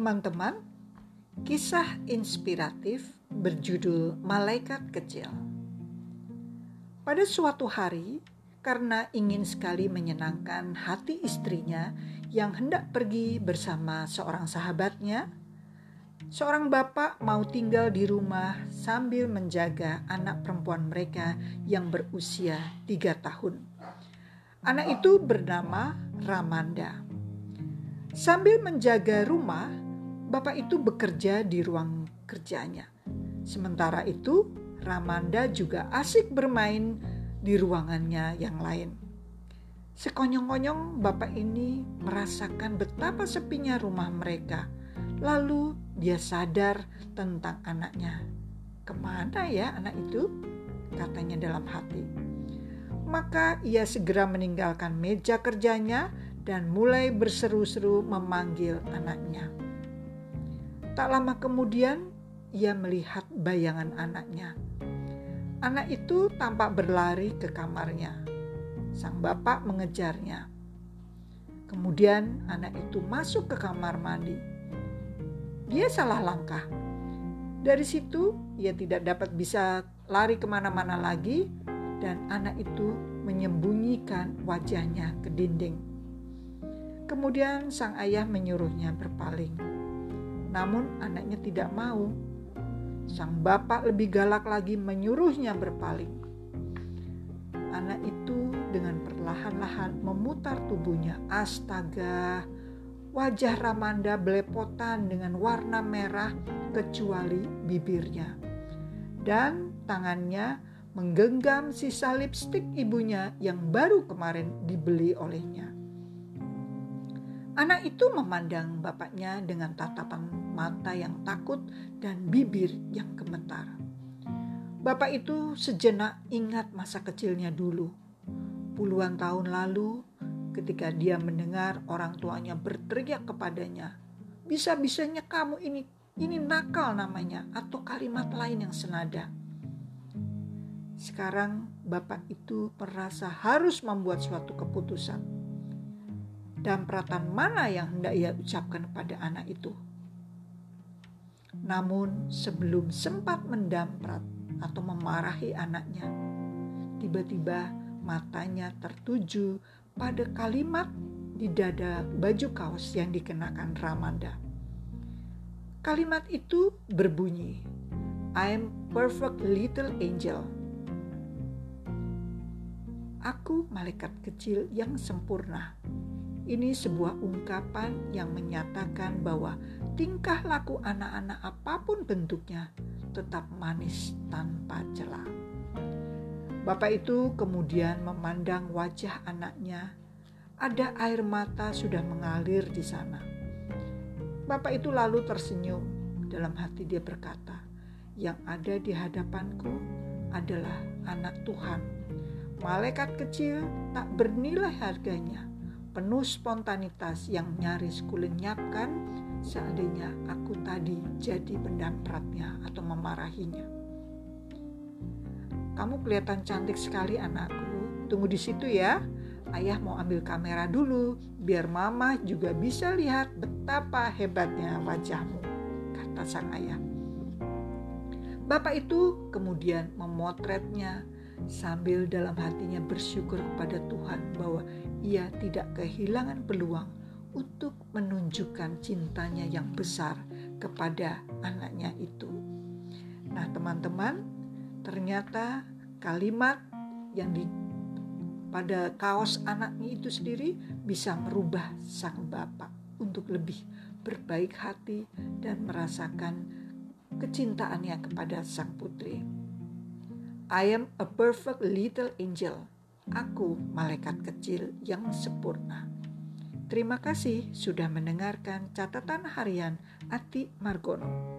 Teman-teman, kisah inspiratif berjudul Malaikat Kecil. Pada suatu hari, karena ingin sekali menyenangkan hati istrinya yang hendak pergi bersama seorang sahabatnya, seorang bapak mau tinggal di rumah sambil menjaga anak perempuan mereka yang berusia tiga tahun. Anak itu bernama Ramanda. Sambil menjaga rumah, bapak itu bekerja di ruang kerjanya. Sementara itu, Ramanda juga asik bermain di ruangannya yang lain. Sekonyong-konyong bapak ini merasakan betapa sepinya rumah mereka. Lalu dia sadar tentang anaknya. Ke mana ya anak itu? Katanya dalam hati. Maka ia segera meninggalkan meja kerjanya dan mulai berseru-seru memanggil anaknya. Tak lama kemudian, ia melihat bayangan anaknya. Anak itu tampak berlari ke kamarnya. Sang bapak mengejarnya. Kemudian, anak itu masuk ke kamar mandi. Dia salah langkah. Dari situ, ia tidak dapat bisa lari ke mana-mana lagi, dan anak itu menyembunyikan wajahnya ke dinding. Kemudian sang ayah menyuruhnya berpaling. Namun anaknya tidak mau. Sang bapak lebih galak lagi menyuruhnya berpaling. Anak itu dengan perlahan-lahan memutar tubuhnya. Astaga, wajah Ramanda belepotan dengan warna merah kecuali bibirnya. Dan tangannya menggenggam sisa lipstik ibunya yang baru kemarin dibeli olehnya. Anak itu memandang bapaknya dengan tatapan mata yang takut dan bibir yang gemetar. Bapak itu sejenak ingat masa kecilnya dulu. Puluhan tahun lalu, ketika dia mendengar orang tuanya berteriak kepadanya, "Bisa-bisanya kamu ini ini nakal namanya," atau kalimat lain yang senada. Sekarang bapak itu merasa harus membuat suatu keputusan dan peratan mana yang hendak ia ucapkan pada anak itu. Namun sebelum sempat mendamprat atau memarahi anaknya, tiba-tiba matanya tertuju pada kalimat di dada baju kaos yang dikenakan Ramanda. Kalimat itu berbunyi, I'm perfect little angel. Aku malaikat kecil yang sempurna ini sebuah ungkapan yang menyatakan bahwa tingkah laku anak-anak apa pun bentuknya tetap manis tanpa celah. Bapak itu kemudian memandang wajah anaknya. Ada air mata sudah mengalir di sana. Bapak itu lalu tersenyum. Dalam hati dia berkata, "Yang ada di hadapanku adalah anak Tuhan. Malaikat kecil tak bernilai harganya penuh spontanitas yang nyaris kulenyapkan seandainya aku tadi jadi pendampratnya atau memarahinya. Kamu kelihatan cantik sekali anakku. Tunggu di situ ya. Ayah mau ambil kamera dulu biar mama juga bisa lihat betapa hebatnya wajahmu, kata sang ayah. Bapak itu kemudian memotretnya sambil dalam hatinya bersyukur kepada Tuhan bahwa ia tidak kehilangan peluang untuk menunjukkan cintanya yang besar kepada anaknya itu. Nah, teman-teman, ternyata kalimat yang di pada kaos anaknya itu sendiri bisa merubah sang bapak untuk lebih berbaik hati dan merasakan kecintaannya kepada sang putri. I am a perfect little angel Aku malaikat kecil yang sempurna. Terima kasih sudah mendengarkan catatan harian Ati Margono.